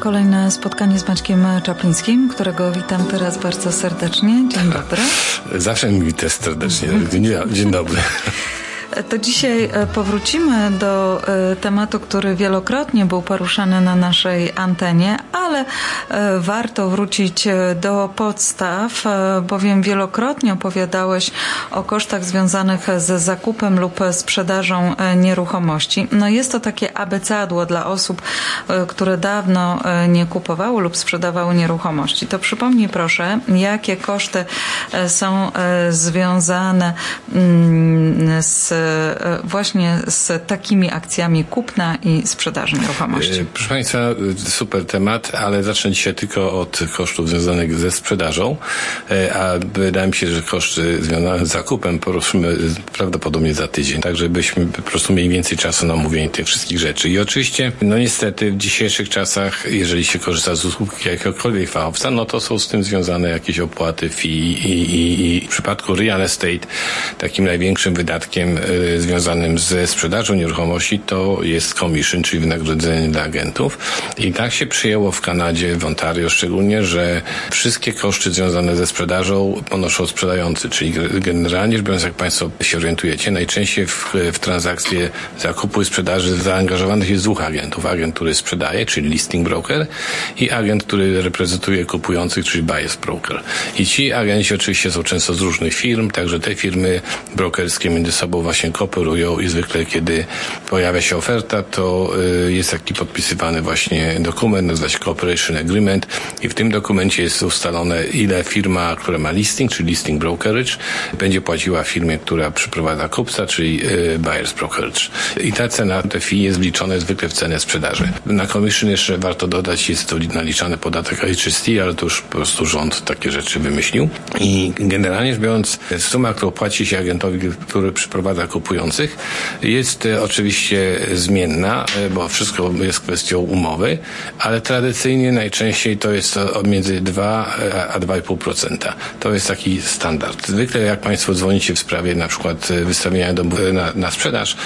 kolejne spotkanie z Maćkiem Czaplińskim, którego witam teraz bardzo serdecznie. Dzień dobry. Zawsze mi witasz serdecznie. Dzień dobry. To dzisiaj e, powrócimy do e, tematu, który wielokrotnie był poruszany na naszej antenie, ale e, warto wrócić do podstaw, bowiem wielokrotnie opowiadałeś o kosztach związanych z zakupem lub sprzedażą nieruchomości. No jest to takie abecadło dla osób, które dawno nie kupowały lub sprzedawały nieruchomości. To przypomnij proszę, jakie koszty są związane mm, z właśnie z takimi akcjami kupna i sprzedaży nieruchomości. E, proszę Państwa, super temat, ale zacznę dzisiaj tylko od kosztów związanych ze sprzedażą, e, a wydaje mi się, że koszty związane z zakupem poruszymy prawdopodobnie za tydzień, tak żebyśmy po prostu mieli więcej czasu na omówienie tych wszystkich rzeczy. I oczywiście, no niestety w dzisiejszych czasach, jeżeli się korzysta z usług jakiegokolwiek fachowca, no to są z tym związane jakieś opłaty, fee i, i, i w przypadku real estate takim największym wydatkiem związanym ze sprzedażą nieruchomości to jest commission, czyli wynagrodzenie dla agentów. I tak się przyjęło w Kanadzie, w Ontario szczególnie, że wszystkie koszty związane ze sprzedażą ponoszą sprzedający, czyli generalnie rzecz biorąc, jak Państwo się orientujecie, najczęściej w, w transakcje zakupu i sprzedaży zaangażowanych jest dwóch agentów. Agent, który sprzedaje, czyli listing broker i agent, który reprezentuje kupujących, czyli buyers broker. I ci agenci oczywiście są często z różnych firm, także te firmy brokerskie między sobą właśnie kooperują i zwykle kiedy pojawia się oferta, to y, jest taki podpisywany właśnie dokument, nazywa się Cooperation Agreement i w tym dokumencie jest ustalone ile firma, która ma listing, czyli listing brokerage, będzie płaciła firmie, która przyprowadza kupca, czyli y, buyers brokerage. I ta cena, te fee jest wliczone zwykle w cenę sprzedaży. Na commission jeszcze warto dodać, jest to naliczany podatek HST, ale to już po prostu rząd takie rzeczy wymyślił. I generalnie rzecz biorąc, suma, którą płaci się agentowi, który przyprowadza pracujących jest e, oczywiście zmienna, e, bo wszystko jest kwestią umowy, ale tradycyjnie najczęściej to jest między 2 e, a 2,5%. To jest taki standard. Zwykle jak Państwo dzwonicie w sprawie na przykład wystawienia domu na, na sprzedaż,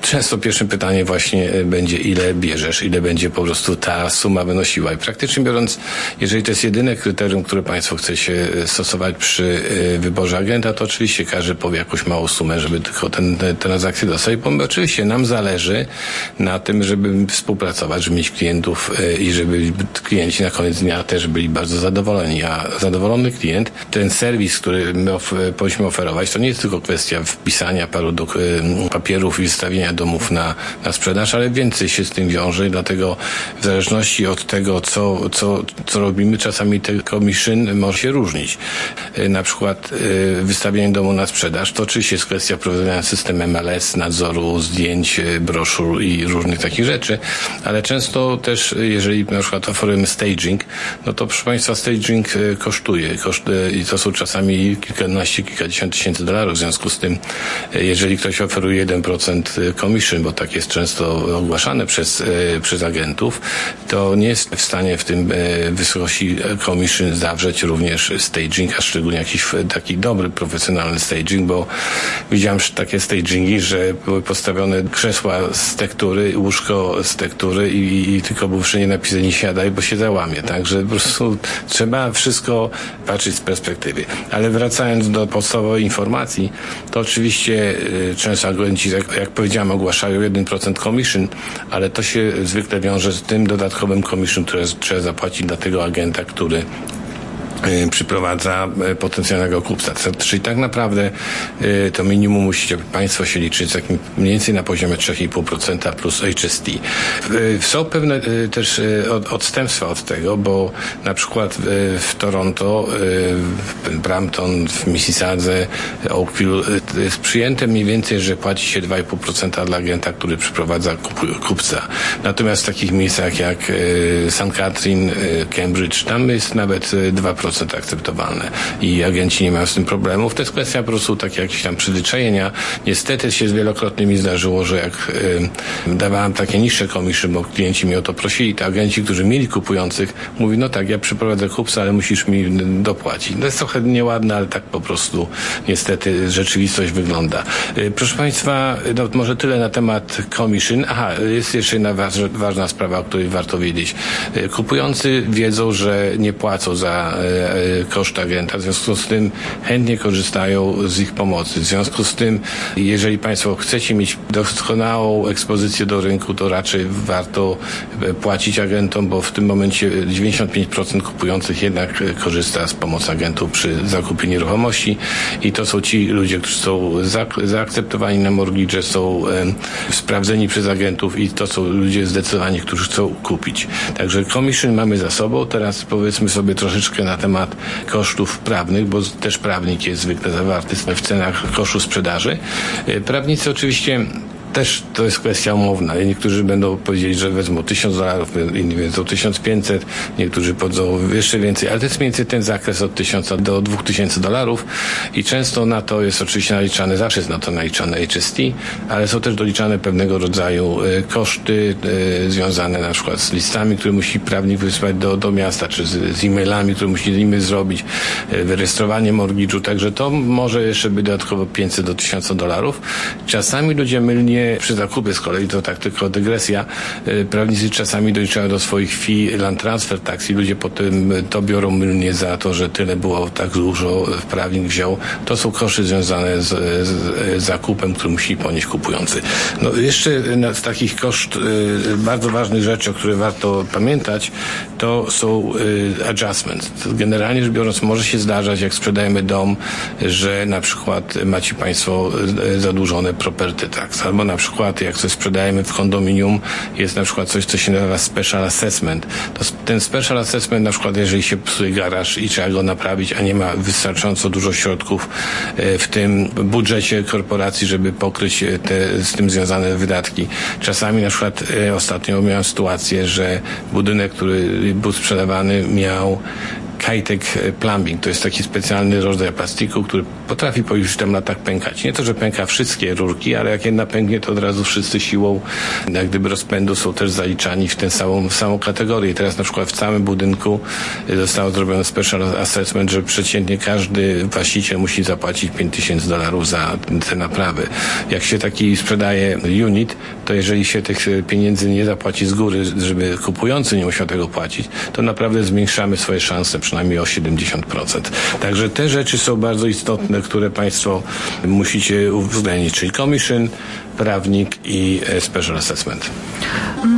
często pierwszym pytanie właśnie będzie ile bierzesz, ile będzie po prostu ta suma wynosiła. I praktycznie biorąc, jeżeli to jest jedyne kryterium, które Państwo chcecie stosować przy wyborze agenta, to oczywiście każdy powie jakąś małą sumę, żeby tylko ten, transakcje do sobie, bo oczywiście nam zależy na tym, żeby współpracować, żeby mieć klientów e, i żeby klienci na koniec dnia też byli bardzo zadowoleni. A zadowolony klient, ten serwis, który my of powinniśmy oferować, to nie jest tylko kwestia wpisania paru do, e, papierów i wystawienia domów na, na sprzedaż, ale więcej się z tym wiąże dlatego w zależności od tego, co, co, co robimy, czasami te commission może się różnić. E, na przykład wystawienie domu na sprzedaż to oczywiście jest kwestia prowadzenia systemem MLS, nadzoru zdjęć, e, broszur i różnych takich rzeczy, ale często też, jeżeli na przykład oferujemy staging, no to proszę Państwa, staging e, kosztuje. Koszt, i to są czasami kilkanaście, kilkadziesiąt tysięcy dolarów, w związku z tym, jeżeli ktoś oferuje 1% commission, bo tak jest często ogłaszane przez, przez agentów, to nie jest w stanie w tym wysokości commission zawrzeć również staging, a szczególnie jakiś taki dobry, profesjonalny staging, bo widziałem takie staging że były postawione krzesła z tektury, łóżko z tektury i, i tylko był wszędzie napisane nie siadaj, bo się załamie. Także po prostu trzeba wszystko patrzeć z perspektywy. Ale wracając do podstawowej informacji, to oczywiście y, często agenci, jak, jak powiedziałem, ogłaszają 1% commission, ale to się zwykle wiąże z tym dodatkowym commission, które trzeba zapłacić dla tego agenta, który przyprowadza y, potencjalnego kupca. Czyli tak naprawdę y, to minimum musicie Państwo się liczyć takim mniej więcej na poziomie 3,5% plus HST. Są pewne też odstępstwa od tego, bo na przykład w Toronto, w Brampton, w Mississadze, Oakville jest przyjęte mniej więcej, że płaci się 2,5% dla agenta, który przyprowadza kupca. Natomiast w takich miejscach jak St. Catherine, Cambridge, tam jest nawet 2% 100% akceptowalne i agenci nie mają z tym problemów. To jest kwestia po prostu takiej jakieś tam przyzwyczajenia. Niestety się wielokrotnie mi zdarzyło, że jak y, dawałem takie niższe komisje, bo klienci mi o to prosili, to agenci, którzy mieli kupujących, mówi, no tak, ja przyprowadzę kupca, ale musisz mi dopłacić. To jest trochę nieładne, ale tak po prostu niestety rzeczywistość wygląda. Y, proszę Państwa, no, może tyle na temat commission. Aha, jest jeszcze jedna ważna sprawa, o której warto wiedzieć. Y, kupujący wiedzą, że nie płacą za y, koszt agenta, w związku z tym chętnie korzystają z ich pomocy. W związku z tym, jeżeli Państwo chcecie mieć doskonałą ekspozycję do rynku, to raczej warto płacić agentom, bo w tym momencie 95% kupujących jednak korzysta z pomocy agentów przy zakupie nieruchomości i to są ci ludzie, którzy są zaakceptowani na mortgage, są sprawdzeni przez agentów i to są ludzie zdecydowani, którzy chcą kupić. Także commission mamy za sobą. Teraz powiedzmy sobie troszeczkę na temat kosztów prawnych, bo też prawnik jest zwykle zawarty w cenach kosztu sprzedaży. E, prawnicy oczywiście też to jest kwestia umowna. Niektórzy będą powiedzieć, że wezmą 1000 dolarów, inni wezmą 1500, niektórzy podzą jeszcze więcej, ale to jest mniej więcej ten zakres od 1000 do 2000 dolarów i często na to jest oczywiście naliczane, zawsze jest na to naliczane HST, ale są też doliczane pewnego rodzaju y, koszty y, związane na przykład z listami, które musi prawnik wysłać do, do miasta, czy z, z e-mailami, które musi nimi zrobić, y, wyrejestrowanie mortgage'u, także to może jeszcze być dodatkowo 500 do 1000 dolarów. Czasami ludzie mylnie przy zakupie z kolei, to tak tylko dygresja, y, prawnicy czasami doliczają do swoich fee land transfer tax i ludzie potem to biorą mylnie za to, że tyle było, tak dużo prawnik wziął. To są koszty związane z, z zakupem, który musi ponieść kupujący. No jeszcze z takich koszt y, bardzo ważnych rzeczy, o których warto pamiętać, to są y, adjustments. Generalnie rzecz biorąc, może się zdarzać, jak sprzedajemy dom, że na przykład macie Państwo zadłużone property tax, albo na przykład jak coś sprzedajemy w kondominium, jest na przykład coś, co się nazywa special assessment. To ten special assessment na przykład, jeżeli się psuje garaż i trzeba go naprawić, a nie ma wystarczająco dużo środków e, w tym budżecie korporacji, żeby pokryć e, te z tym związane wydatki. Czasami na przykład e, ostatnio miałem sytuację, że budynek, który był sprzedawany miał Kitek Plumbing. To jest taki specjalny rodzaj plastiku, który potrafi po już tam latach pękać. Nie to, że pęka wszystkie rurki, ale jak jedna pęknie, to od razu wszyscy siłą jak gdyby rozpędu są też zaliczani w tę samą, w samą kategorię. Teraz na przykład w całym budynku zostało zrobione special assessment, że przeciętnie każdy właściciel musi zapłacić 5000 dolarów za te naprawy. Jak się taki sprzedaje unit, to jeżeli się tych pieniędzy nie zapłaci z góry, żeby kupujący nie musiał tego płacić, to naprawdę zwiększamy swoje szanse przynajmniej o 70%. Także te rzeczy są bardzo istotne, które Państwo musicie uwzględnić, czyli commission, prawnik i e, special assessment.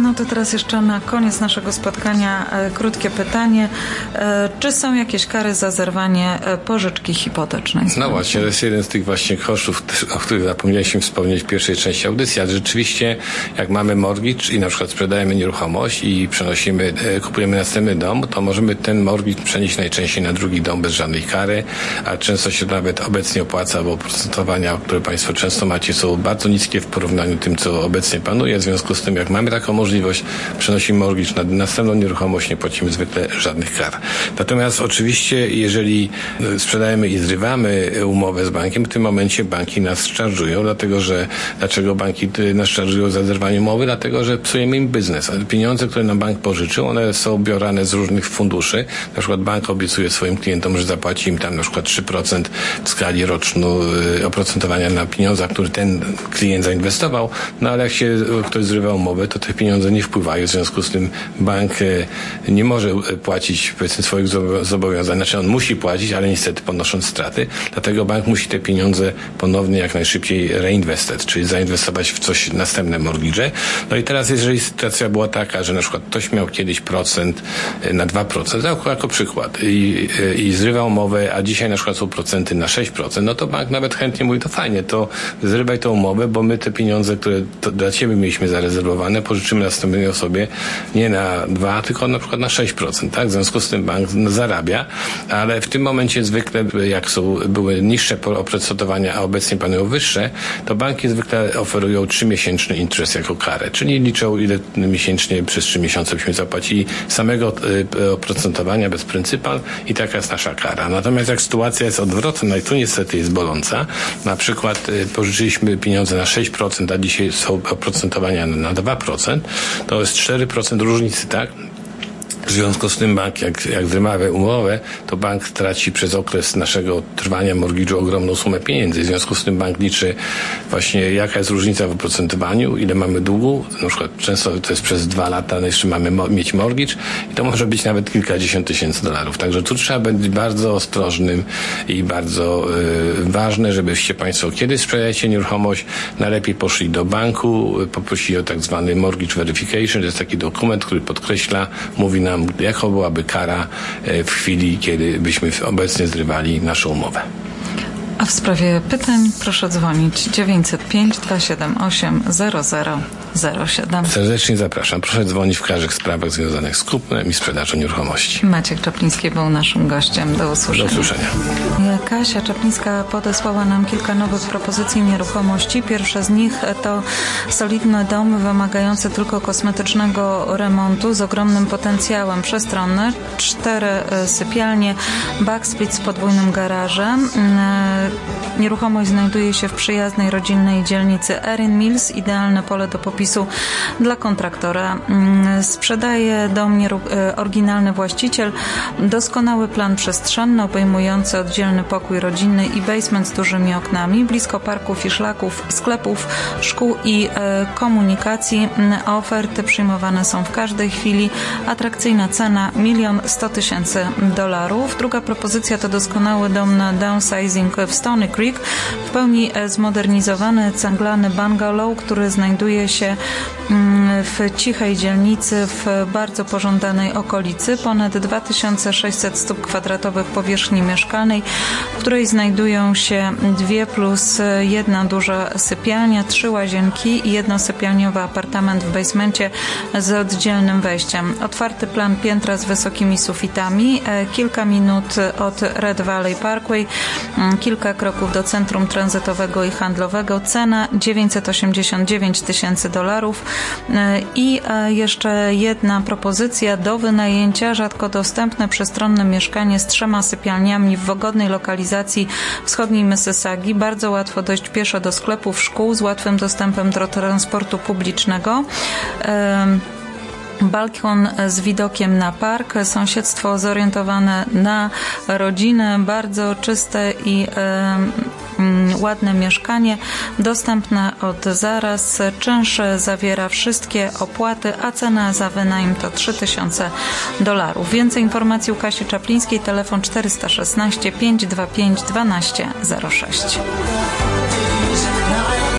No to teraz jeszcze na koniec naszego spotkania e, krótkie pytanie. E, czy są jakieś kary za zerwanie pożyczki hipotecznej? No właśnie, to jest jeden z tych właśnie kosztów, o których zapomnieliśmy wspomnieć w pierwszej części audycji, ale rzeczywiście jak mamy mortgage i na przykład sprzedajemy nieruchomość i przenosimy, kupujemy następny dom, to możemy ten mortgage przenieść najczęściej na drugi dom bez żadnej kary, a często się nawet obecnie opłaca, bo procentowania, które Państwo często macie są bardzo niskie w porównaniu tym, co obecnie panuje. W związku z tym, jak mamy taką możliwość, przenosimy mortgage na następną nieruchomość, nie płacimy zwykle żadnych kar. Natomiast oczywiście, jeżeli e, sprzedajemy i zrywamy umowę z bankiem, w tym momencie banki nas szczarżują, dlatego że dlaczego banki nas szczarżują za zerwanie umowy? Dlatego, że psujemy im biznes. Pieniądze, które nam bank pożyczył, one są biorane z różnych funduszy. Na przykład bank obiecuje swoim klientom, że zapłaci im tam na przykład 3% w skali roczną e, oprocentowania na pieniądze, które ten klient zainwestował inwestował, no ale jak się ktoś zrywa umowę, to te pieniądze nie wpływają, w związku z tym bank e, nie może e, płacić powiedzmy swoich zobowiązań, znaczy on musi płacić, ale niestety ponosząc straty, dlatego bank musi te pieniądze ponownie jak najszybciej reinwestować, czyli zainwestować w coś następne mortgage. No i teraz jeżeli sytuacja była taka, że na przykład ktoś miał kiedyś procent e, na 2%, jako, jako przykład i, i zrywał umowę, a dzisiaj na przykład są procenty na 6%, no to bank nawet chętnie mówi, to fajnie, to zrywaj tą umowę, bo my te te pieniądze, które dla Ciebie mieliśmy zarezerwowane, pożyczymy następnej osobie nie na 2, tylko na przykład na 6%. Tak? W związku z tym bank zarabia, ale w tym momencie zwykle, jak są, były niższe oprocentowania, a obecnie panują wyższe, to banki zwykle oferują 3-miesięczny interest jako karę, czyli liczą ile miesięcznie przez 3 miesiące byśmy zapłacili samego y, oprocentowania bez pryncypal i taka jest nasza kara. Natomiast jak sytuacja jest odwrotna i tu niestety jest boląca, na przykład y, pożyczyliśmy pieniądze na 6%, a dzisiaj są oprocentowania na 2%, to jest 4% różnicy, tak? W związku z tym bank, jak, jak wymawia umowę, to bank traci przez okres naszego trwania mortgage'u ogromną sumę pieniędzy. W związku z tym bank liczy właśnie jaka jest różnica w oprocentowaniu, ile mamy długu. Na przykład często to jest przez dwa lata, jeszcze mamy mo mieć mortgage i to może być nawet kilkadziesiąt tysięcy dolarów. Także tu trzeba być bardzo ostrożnym i bardzo y, ważne, żebyście Państwo, kiedy sprzedajecie nieruchomość, najlepiej poszli do banku, poprosili o tak zwany mortgage verification. To jest taki dokument, który podkreśla, mówi nam nam, jaka byłaby kara e, w chwili, kiedy byśmy obecnie zrywali naszą umowę. A w sprawie pytań proszę dzwonić 905 278 0007. Serdecznie zapraszam. Proszę dzwonić w każdych sprawach związanych z kupnem i sprzedażą nieruchomości. Maciek Czapliński był naszym gościem. Do usłyszenia. Do usłyszenia. Kasia Czaplińska podesłała nam kilka nowych propozycji nieruchomości. Pierwsza z nich to solidny dom wymagający tylko kosmetycznego remontu z ogromnym potencjałem przestronny. Cztery e, sypialnie, backsplit z podwójnym garażem e, Nieruchomość znajduje się w przyjaznej rodzinnej dzielnicy Erin Mills, idealne pole do popisu dla kontraktora. Mm, sprzedaje dom e, oryginalny właściciel, doskonały plan przestrzenny obejmujący oddzielny pokój rodzinny i basement z dużymi oknami, blisko parków i szlaków, sklepów, szkół i e, komunikacji. Mm, oferty przyjmowane są w każdej chwili. Atrakcyjna cena milion sto tysięcy dolarów. Druga propozycja to doskonały dom na downsizing w Stony Creek, w pełni e, zmodernizowany cęglany bungalow, który znajduje się w cichej dzielnicy w bardzo pożądanej okolicy. Ponad 2600 stóp kwadratowych powierzchni mieszkalnej, w której znajdują się dwie plus jedna duża sypialnia, trzy łazienki i jednosypialniowy apartament w basemencie z oddzielnym wejściem. Otwarty plan piętra z wysokimi sufitami, e, kilka minut od Red Valley Parkway, mm, kilka kroków do centrum tranzytowego i handlowego. Cena 989 tysięcy dolarów i e, jeszcze jedna propozycja. Do wynajęcia, rzadko dostępne przestronne mieszkanie z trzema sypialniami w wygodnej lokalizacji wschodniej Mississaugi. Bardzo łatwo dojść pieszo do sklepów, szkół z łatwym dostępem do transportu publicznego. Balkon z widokiem na park, sąsiedztwo zorientowane na rodzinę, bardzo czyste i ładne mieszkanie, dostępne od zaraz. Czynsz zawiera wszystkie opłaty, a cena za wynajem to 3000 dolarów. Więcej informacji u Kasi Czaplińskiej, telefon 416 525 1206.